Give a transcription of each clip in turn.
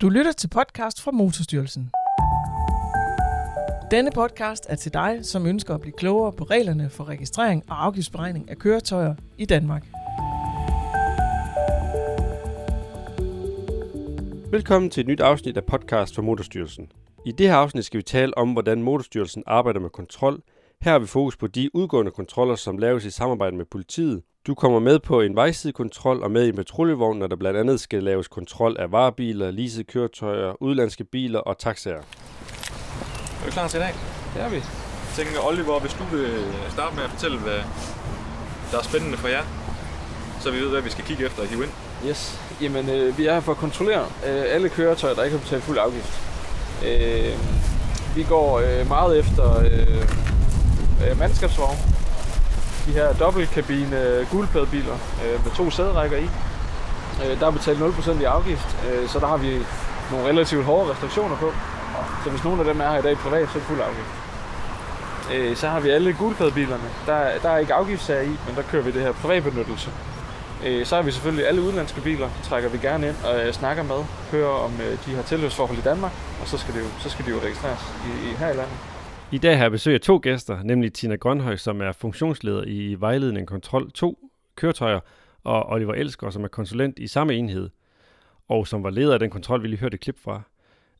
Du lytter til podcast fra Motorstyrelsen. Denne podcast er til dig, som ønsker at blive klogere på reglerne for registrering og afgiftsberegning af køretøjer i Danmark. Velkommen til et nyt afsnit af podcast fra Motorstyrelsen. I det her afsnit skal vi tale om, hvordan Motorstyrelsen arbejder med kontrol. Her har vi fokus på de udgående kontroller, som laves i samarbejde med politiet. Du kommer med på en vejsidekontrol og med i en patruljevogn, når der blandt andet skal laves kontrol af varebiler, leasede køretøjer, udlandske biler og taxaer. Er du klar til i dag? Det er vi. Jeg tænker, Oliver, hvis du vil starte med at fortælle, hvad der er spændende for jer, så vi ved, hvad vi skal kigge efter og hive ind. Yes. Jamen, øh, vi er her for at kontrollere øh, alle køretøjer, der ikke har betalt fuld afgift. Øh, vi går øh, meget efter øh, øh, mandskabsvogne. De her dobbeltkabine øh, gulpladebiler øh, med to sæderækker i. Øh, der er betalt 0% i afgift, øh, så der har vi nogle relativt hårde restriktioner på. Så hvis nogen af dem er her i dag privat, så er det fuld afgift. Øh, så har vi alle gulpladebilerne. Der, der er ikke afgiftssager i, men der kører vi det her privatbenyttelse. Øh, så har vi selvfølgelig alle udenlandske biler, trækker vi gerne ind og øh, snakker med, hører om øh, de har tilhørsforhold i Danmark, og så skal, det jo, så skal de jo registreres i, i, her i landet. I dag har jeg besøg af to gæster, nemlig Tina Grønhøj, som er funktionsleder i Vejledning Kontrol 2 køretøjer, og Oliver Elsker, som er konsulent i samme enhed, og som var leder af den kontrol, vi lige hørte et klip fra.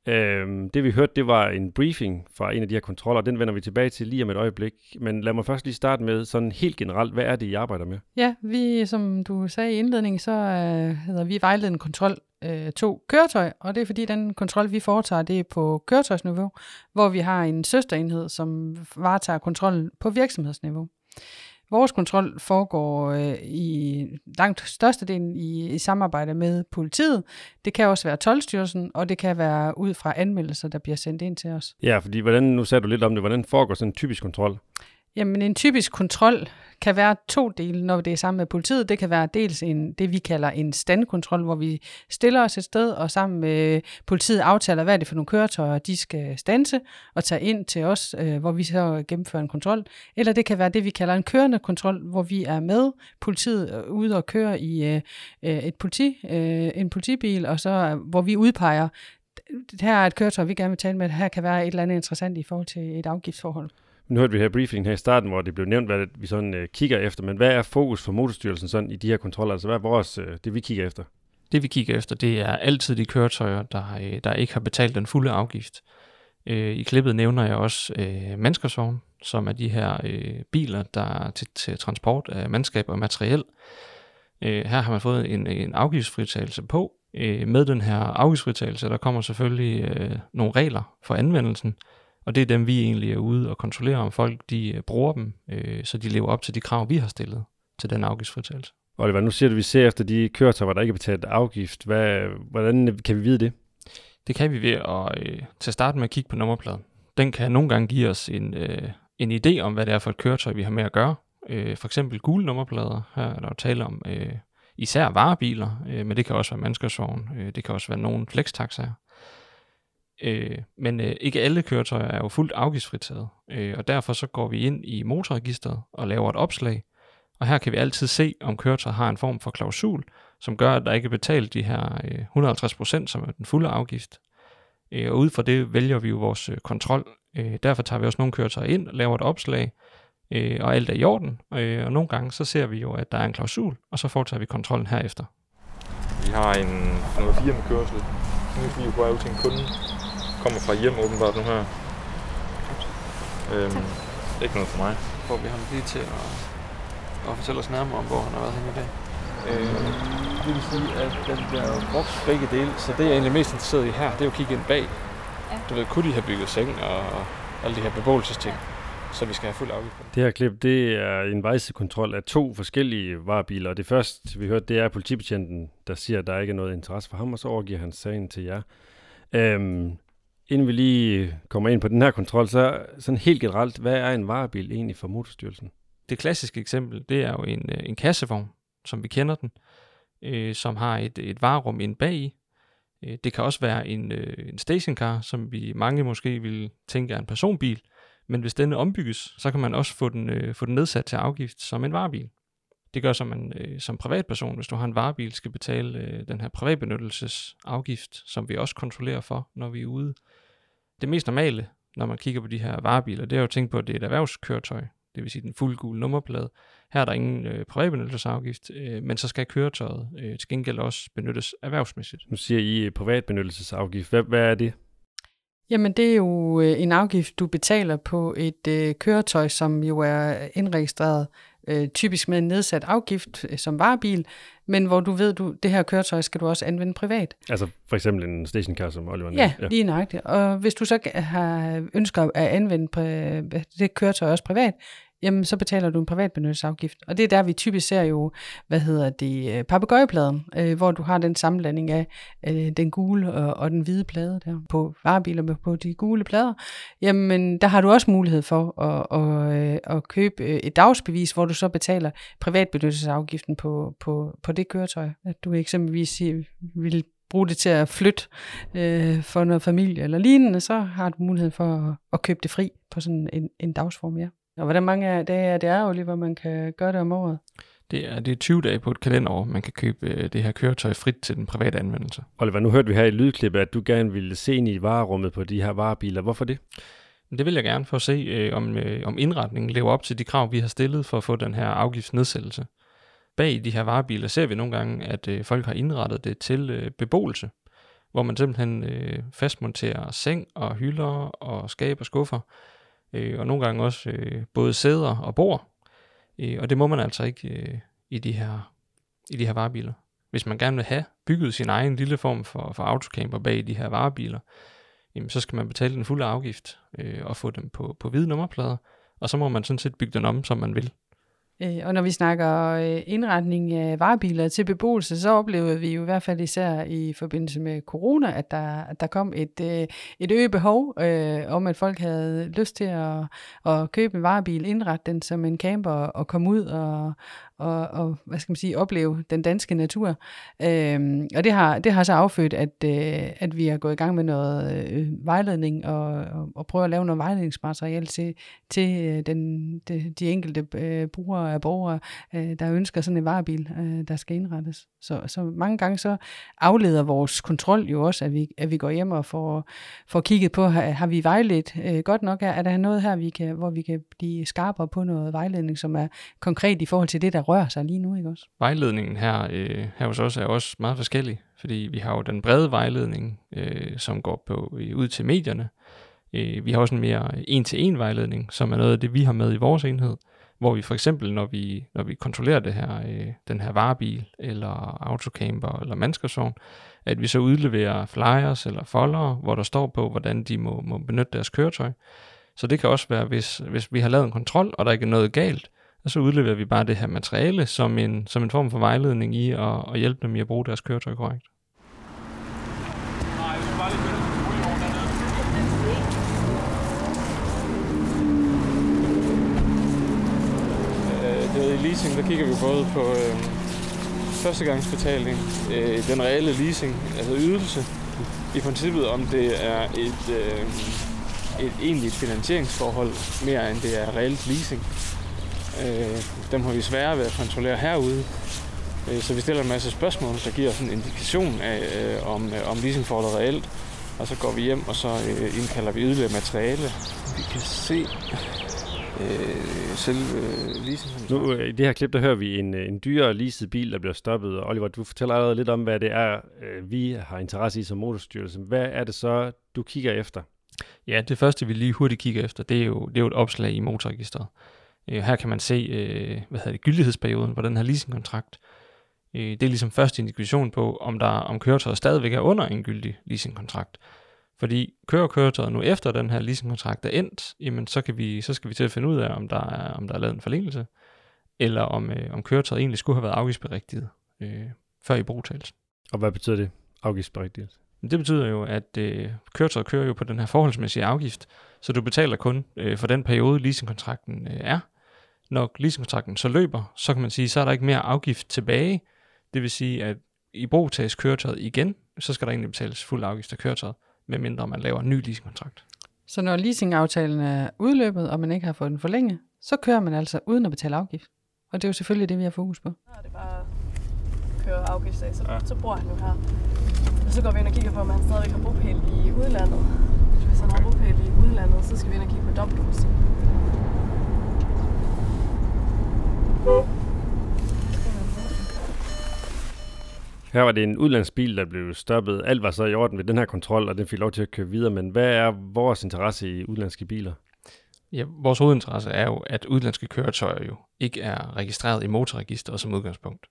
Øhm, det vi hørte, det var en briefing fra en af de her kontroller, den vender vi tilbage til lige om et øjeblik. Men lad mig først lige starte med sådan helt generelt, hvad er det, I arbejder med? Ja, vi, som du sagde i indledningen, så øh, hedder vi vejledende kontrol øh, to køretøj, og det er fordi den kontrol, vi foretager, det er på køretøjsniveau, hvor vi har en søsterenhed, som varetager kontrollen på virksomhedsniveau. Vores kontrol foregår øh, i langt størstedelen i, i samarbejde med politiet. Det kan også være tolvstyrelsen, og det kan være ud fra anmeldelser, der bliver sendt ind til os. Ja, fordi hvordan, nu sagde du lidt om det, hvordan foregår sådan en typisk kontrol? Jamen en typisk kontrol kan være to dele, når det er sammen med politiet. Det kan være dels en, det, vi kalder en standkontrol, hvor vi stiller os et sted, og sammen med politiet aftaler, hvad er det for nogle køretøjer, de skal stanse og tage ind til os, øh, hvor vi så gennemfører en kontrol. Eller det kan være det, vi kalder en kørende kontrol, hvor vi er med politiet øh, ude og kører i øh, øh, et politi, øh, en politibil, og så øh, hvor vi udpeger, her er et køretøj, vi gerne vil tale med, her kan være et eller andet interessant i forhold til et afgiftsforhold. Nu hørte vi her briefing her i starten, hvor det blev nævnt, hvad vi sådan øh, kigger efter, men hvad er fokus for Motorstyrelsen sådan i de her kontroller? Altså hvad er vores, øh, det vi kigger efter? Det vi kigger efter, det er altid de køretøjer, der, øh, der ikke har betalt den fulde afgift. Øh, I klippet nævner jeg også øh, mandskabsvogn, som er de her øh, biler, der er til, til transport af mandskab og materiel. Øh, her har man fået en, en afgiftsfritagelse på. Øh, med den her afgiftsfritagelse, der kommer selvfølgelig øh, nogle regler for anvendelsen, og det er dem, vi egentlig er ude og kontrollere, om folk de øh, bruger dem, øh, så de lever op til de krav, vi har stillet til den afgiftsfritagelse. Oliver, nu siger du, at vi ser efter de køretøjer, der ikke er betalt afgift. Hvad, hvordan kan vi vide det? Det kan vi ved at øh, til at starte med at kigge på nummerpladen. Den kan nogle gange give os en, øh, en idé om, hvad det er for et køretøj, vi har med at gøre. Øh, for eksempel gule nummerplader. Her er der tale om øh, især varebiler, øh, men det kan også være mandskabsvogn. Øh, det kan også være nogle flextaxaer. Øh, men øh, ikke alle køretøjer er jo fuldt afgiftsfritaget, øh, og derfor så går vi ind i motorregistret og laver et opslag, og her kan vi altid se, om køretøjet har en form for klausul, som gør, at der ikke er betalt de her øh, 150%, som er den fulde afgift. Øh, og ud fra det vælger vi jo vores øh, kontrol. Øh, derfor tager vi også nogle køretøjer ind og laver et opslag, øh, og alt er i orden. Øh, og nogle gange så ser vi jo, at der er en klausul, og så foretager vi kontrollen herefter. Vi har en nummer 4 med kørsel. Nu skal vi jo på ud til en kunde, kommer fra hjem åbenbart nu her. Øhm, ikke noget for mig. Får vi ham lige til at, at fortælle os nærmere om, hvor han har været henne i dag. Øh, det vil sige, at den bliver brugt begge dele, så det jeg er egentlig mest interesseret i her, det er jo at kigge ind bag. Ja. Du ved, kunne de have bygget seng og alle de her beboelsesting, ja. så vi skal have fuld afgift på det. Det her klip, det er en vejsekontrol af to forskellige varebiler, og det første, vi hørte, det er politibetjenten, der siger, at der ikke er noget interesse for ham, og så overgiver han sagen til jer. Øhm, Inden vi lige kommer ind på den her kontrol, så sådan helt generelt, hvad er en varebil egentlig for Motorstyrelsen? Det klassiske eksempel, det er jo en, øh, en kassevogn, som vi kender den, øh, som har et, et varerum ind bag i. Øh, det kan også være en, øh, en stationcar, som vi mange måske vil tænke er en personbil, men hvis denne ombygges, så kan man også få den, øh, få den nedsat til afgift som en varebil. Det gør så, at man øh, som privatperson, hvis du har en varebil, skal betale øh, den her privatbenyttelsesafgift, som vi også kontrollerer for, når vi er ude. Det mest normale, når man kigger på de her varebiler, det er jo at tænke på, at det er et erhvervskøretøj, det vil sige den fuldgule nummerplade. Her er der ingen øh, privatbenyttelsesafgift, øh, men så skal køretøjet øh, til gengæld også benyttes erhvervsmæssigt. Nu siger I øh, privatbenyttelsesafgift. Hvad, hvad er det? Jamen, det er jo øh, en afgift, du betaler på et øh, køretøj, som jo er indregistreret øh, typisk med en nedsat afgift øh, som varebil, men hvor du ved, du det her køretøj skal du også anvende privat. Altså for eksempel en stationcar, som Oliver Ja, ja, lige nøjagtigt. Og hvis du så har ønsker at anvende det køretøj også privat, jamen så betaler du en privatbenyttelsesafgift. Og det er der, vi typisk ser jo, hvad hedder det, øh, papegøjepladen, øh, hvor du har den sammenblanding af øh, den gule og, og den hvide plade der på varebiler med på de gule plader. Jamen, der har du også mulighed for at, at, at, at købe øh, et dagsbevis, hvor du så betaler privatbenyttelsesafgiften på, på, på det køretøj. At du eksempelvis vil bruge det til at flytte øh, for noget familie eller lignende, så har du mulighed for at, at købe det fri på sådan en, en dagsform, ja. Og hvordan mange dage er det er, Oliver, man kan gøre det om året? Det er, det er 20 dage på et kalenderår, man kan købe øh, det her køretøj frit til den private anvendelse. Oliver, nu hørte vi her i lydklippet, at du gerne ville se ind i varerummet på de her varebiler. Hvorfor det? Det vil jeg gerne for at se, øh, om, øh, om indretningen lever op til de krav, vi har stillet for at få den her afgiftsnedsættelse. Bag de her varebiler ser vi nogle gange, at øh, folk har indrettet det til øh, beboelse, hvor man simpelthen øh, fastmonterer seng og hylder og skab og skuffer, øh, og nogle gange også øh, både sæder og bord. Øh, og det må man altså ikke øh, i, de her, i de her varebiler. Hvis man gerne vil have bygget sin egen lille form for, for autocamper bag de her varebiler, jamen, så skal man betale den fulde afgift øh, og få dem på, på hvide nummerplader, og så må man sådan set bygge den om, som man vil. Øh, og når vi snakker øh, indretning af varebiler til beboelse, så oplevede vi jo i hvert fald især i forbindelse med corona, at der, at der kom et, øh, et øget behov øh, om, at folk havde lyst til at, at købe en varebil, indrette den som en camper og komme ud og, og, og hvad skal man sige, opleve den danske natur. Øhm, og det har, det har så affødt, at, øh, at vi er gået i gang med noget øh, vejledning og, og, og prøve at lave noget vejledningsmateriale til, til øh, den, de, de enkelte øh, brugere af borgere, øh, der ønsker sådan en varebil, øh, der skal indrettes. Så, så mange gange så afleder vores kontrol jo også, at vi, at vi går hjem og får, får kigget på, har, har vi vejledt øh, godt nok? Er, er der noget her, vi kan, hvor vi kan blive skarpere på noget vejledning, som er konkret i forhold til det, der rører sig lige nu, ikke også? Vejledningen her, øh, her hos os er også meget forskellig, fordi vi har jo den brede vejledning, øh, som går på øh, ud til medierne. Øh, vi har også en mere en-til-en vejledning, som er noget af det, vi har med i vores enhed, hvor vi for eksempel, når vi, når vi kontrollerer det her, øh, den her varebil, eller autocamper, eller mandskabsvogn, at vi så udleverer flyers eller folder, hvor der står på, hvordan de må, må benytte deres køretøj. Så det kan også være, hvis, hvis vi har lavet en kontrol, og der ikke er noget galt, og så udleverer vi bare det her materiale som en, som en form for vejledning i at, at hjælpe dem i at bruge deres køretøj korrekt. Øh, det ved, i leasing, der kigger vi både på øh, førstegangsbetaling, øh, den reelle leasing, altså ydelse, i princippet om det er et, øh, et egentligt finansieringsforhold, mere end det er reelt leasing. Øh, dem har vi svære ved at kontrollere herude. Øh, så vi stiller en masse spørgsmål, der giver os en indikation af, øh, om, øh, om leasingforholdet er reelt. Og så går vi hjem, og så øh, indkalder vi yderligere materiale. Vi kan se øh, selve leasing. Nu, øh, I det her klip, der hører vi en, øh, en dyrere leaset bil, der bliver stoppet. Og Oliver, du fortæller allerede lidt om, hvad det er, øh, vi har interesse i som motorstyrelse. Hvad er det så, du kigger efter? Ja, det første, vi lige hurtigt kigger efter, det er jo, det er jo et opslag i motorregisteret. Øh, her kan man se, øh, hvad hedder det, gyldighedsperioden på den her leasingkontrakt. Øh, det er ligesom første indikation på, om, der, om køretøjet stadigvæk er under en gyldig leasingkontrakt. Fordi kører køretøjet nu efter den her leasingkontrakt er endt, jamen så, kan vi, så skal vi til at finde ud af, om der er, om der er lavet en forlængelse, eller om, øh, om køretøjet egentlig skulle have været afgiftsberigtiget øh, før i brugtagelsen. Og hvad betyder det, afgiftsberigtiget? Det betyder jo, at øh, køretøjet kører jo på den her forholdsmæssige afgift, så du betaler kun øh, for den periode, leasingkontrakten øh, er. Når leasingkontrakten så løber, så kan man sige, så er der ikke mere afgift tilbage. Det vil sige, at i brug tages køretøjet igen, så skal der egentlig betales fuld afgift af køretøjet, medmindre man laver en ny leasingkontrakt. Så når leasingaftalen er udløbet, og man ikke har fået den forlænget, så kører man altså uden at betale afgift? Og det er jo selvfølgelig det, vi har fokus på. Er det bare at køre afgiftsdag, så, Ja. ja. så bor han jo her. Og så går vi ind og kigger på, om han stadigvæk har bopæl i udlandet. Hvis han har bopæl i udlandet, så skal vi ind og kigge på dobbeltdomicil. Her var det en udlandsbil, der blev stoppet. Alt var så i orden ved den her kontrol, og den fik lov til at køre videre. Men hvad er vores interesse i udlandske biler? Ja, vores hovedinteresse er jo, at udlandske køretøjer jo ikke er registreret i motorregisteret som udgangspunkt.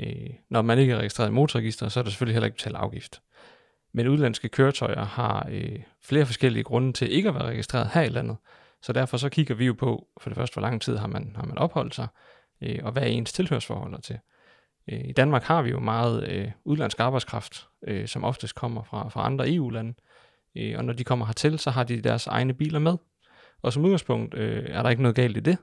Øh, når man ikke er registreret i motorregisteret, så er der selvfølgelig heller ikke betalt afgift. Men udlandske køretøjer har øh, flere forskellige grunde til ikke at være registreret her i landet. Så derfor så kigger vi jo på, for det første, hvor lang tid har man, har man opholdt sig, øh, og hvad er ens tilhørsforhold til. Øh, I Danmark har vi jo meget øh, udlandsk arbejdskraft, øh, som oftest kommer fra, fra andre EU-lande. Øh, og når de kommer hertil, så har de deres egne biler med. Og som udgangspunkt øh, er der ikke noget galt i det,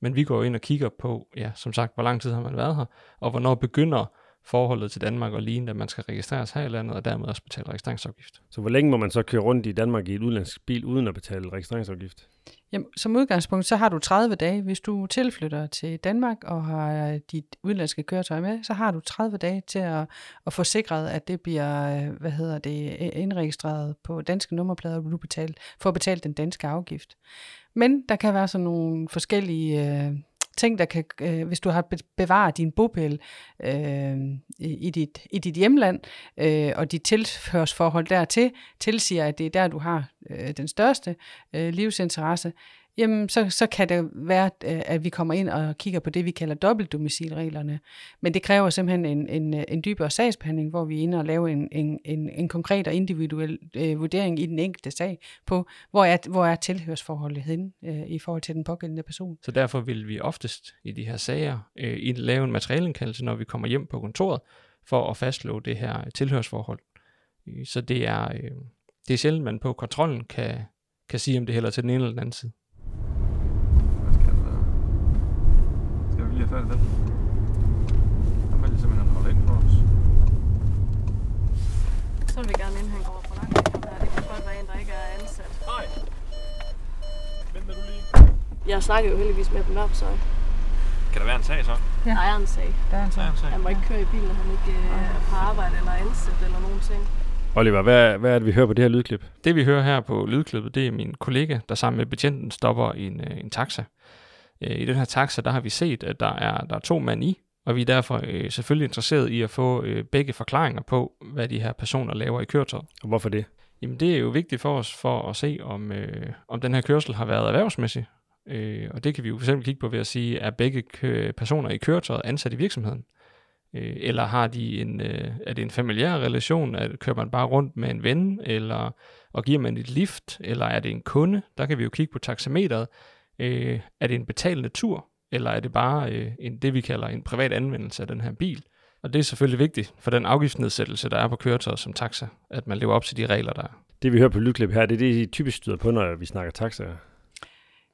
men vi går ind og kigger på, ja, som sagt, hvor lang tid har man været her, og hvornår begynder forholdet til Danmark og lignende, at man skal registreres her i landet, og dermed også betale registreringsafgift. Så hvor længe må man så køre rundt i Danmark i et udlandsk bil, uden at betale registreringsafgift? Jamen, som udgangspunkt, så har du 30 dage. Hvis du tilflytter til Danmark og har øh, dit udenlandske køretøj med, så har du 30 dage til at, at få sikret, at det bliver øh, hvad hedder det, øh, indregistreret på danske nummerplader, og du betalt, får betalt den danske afgift. Men der kan være sådan nogle forskellige øh, ting, der kan, øh, hvis du har bevaret din bopæl øh, i, i, dit, i dit hjemland, øh, og dit tilhørsforhold dertil, tilsiger, at det er der, du har øh, den største øh, livsinteresse, jamen så, så kan det være, øh, at vi kommer ind og kigger på det, vi kalder dobbeltdomicilreglerne. Men det kræver simpelthen en, en, øh, en dybere sagsbehandling, hvor vi er inde og laver en, en, en, en konkret og individuel øh, vurdering i den enkelte sag på, hvor er, hvor er tilhørsforholdet henne øh, i forhold til den pågældende person. Så derfor vil vi oftest i de her sager øh, lave en materialindkaldelse, når vi kommer hjem på kontoret, for at fastslå det her tilhørsforhold. Øh, så det er, øh, det er sjældent, man på kontrollen kan, kan sige, om det hælder til den ene eller den anden side. Hvad skal der være? Skal vi lige fat i den? Der vil jeg simpelthen holde ind for os. Så vil vi gerne inden han går for langt. Det kan godt være en, der ikke er ansat. Nej! Vent du lige. Jeg snakker jo heldigvis med dem op, så Kan der være en sag så? Ja. sag. Der er en Der er en sag. Han må ikke køre i bilen, når han ikke øh, er på arbejde eller ansat eller nogen ting. Oliver, hvad, hvad er det, vi hører på det her lydklip? Det vi hører her på lydklippet, det er min kollega, der sammen med betjenten stopper en, øh, en taxa. Øh, I den her taxa, der har vi set, at der er, der er to mænd i, og vi er derfor øh, selvfølgelig interesseret i at få øh, begge forklaringer på, hvad de her personer laver i køretøjet. Og hvorfor det? Jamen det er jo vigtigt for os for at se, om, øh, om den her kørsel har været erhvervsmæssig. Øh, og det kan vi jo eksempel kigge på ved at sige, er begge kø- personer i køretøjet ansat i virksomheden? Øh, eller har de en, øh, er det en familiær relation? Er, kører man bare rundt med en ven? Eller, og giver man et lift? Eller er det en kunde? Der kan vi jo kigge på taxameteret. Øh, er det en betalende tur? Eller er det bare øh, en, det, vi kalder en privat anvendelse af den her bil? Og det er selvfølgelig vigtigt for den afgiftsnedsættelse, der er på køretøjet som taxa, at man lever op til de regler, der er. Det vi hører på lydklip her, det er det, I typisk støder på, når vi snakker taxaer.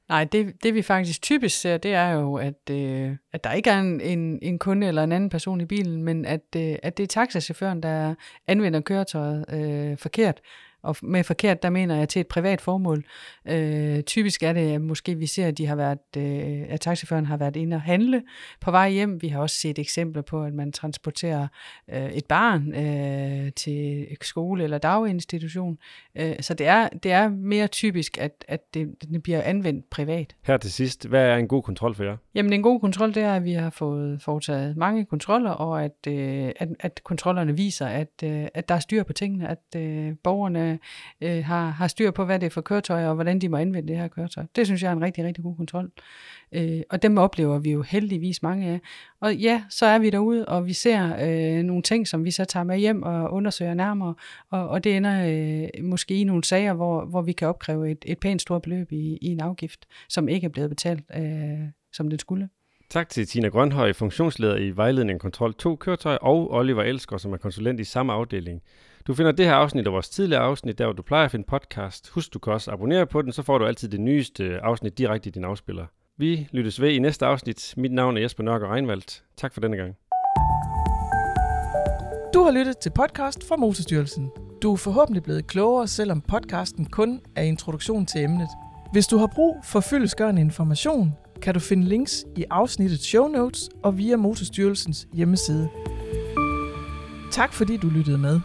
Nej, det, det vi faktisk typisk ser, det er jo, at, øh, at der ikke er en, en, en kunde eller en anden person i bilen, men at, øh, at det er taxachaufføren, der anvender køretøjet øh, forkert. Og med forkert, der mener jeg til et privat formål. Øh, typisk er det, måske vi ser, at, de har været, øh, at taxichaufføren har været inde og handle på vej hjem. Vi har også set eksempler på, at man transporterer øh, et barn øh, til skole eller daginstitution. Øh, så det er, det er mere typisk, at, at det, det bliver anvendt privat. Her til sidst, hvad er en god kontrol for jer? Jamen en god kontrol, det er, at vi har fået foretaget mange kontroller, og at, øh, at, at kontrollerne viser, at, øh, at der er styr på tingene, at øh, borgerne Øh, øh, har, har styr på, hvad det er for køretøjer, og hvordan de må anvende det her køretøj. Det synes jeg er en rigtig, rigtig god kontrol. Øh, og dem oplever vi jo heldigvis mange af. Og ja, så er vi derude, og vi ser øh, nogle ting, som vi så tager med hjem og undersøger nærmere, og, og det ender øh, måske i nogle sager, hvor, hvor vi kan opkræve et, et pænt stort beløb i, i en afgift, som ikke er blevet betalt, øh, som den skulle. Tak til Tina Grønhøj, funktionsleder i Vejledning Kontrol 2 Køretøj, og Oliver Elsker, som er konsulent i samme afdeling. Du finder det her afsnit og vores tidligere afsnit, der hvor du plejer at finde podcast. Husk, du kan også abonnere på den, så får du altid det nyeste afsnit direkte i din afspiller. Vi lyttes ved i næste afsnit. Mit navn er Jesper Nørgaard Reinvaldt. Tak for denne gang. Du har lyttet til podcast fra Motorstyrelsen. Du er forhåbentlig blevet klogere, selvom podcasten kun er introduktion til emnet. Hvis du har brug for fyldesgørende information, kan du finde links i afsnittets show notes og via Motorstyrelsens hjemmeside. Tak fordi du lyttede med.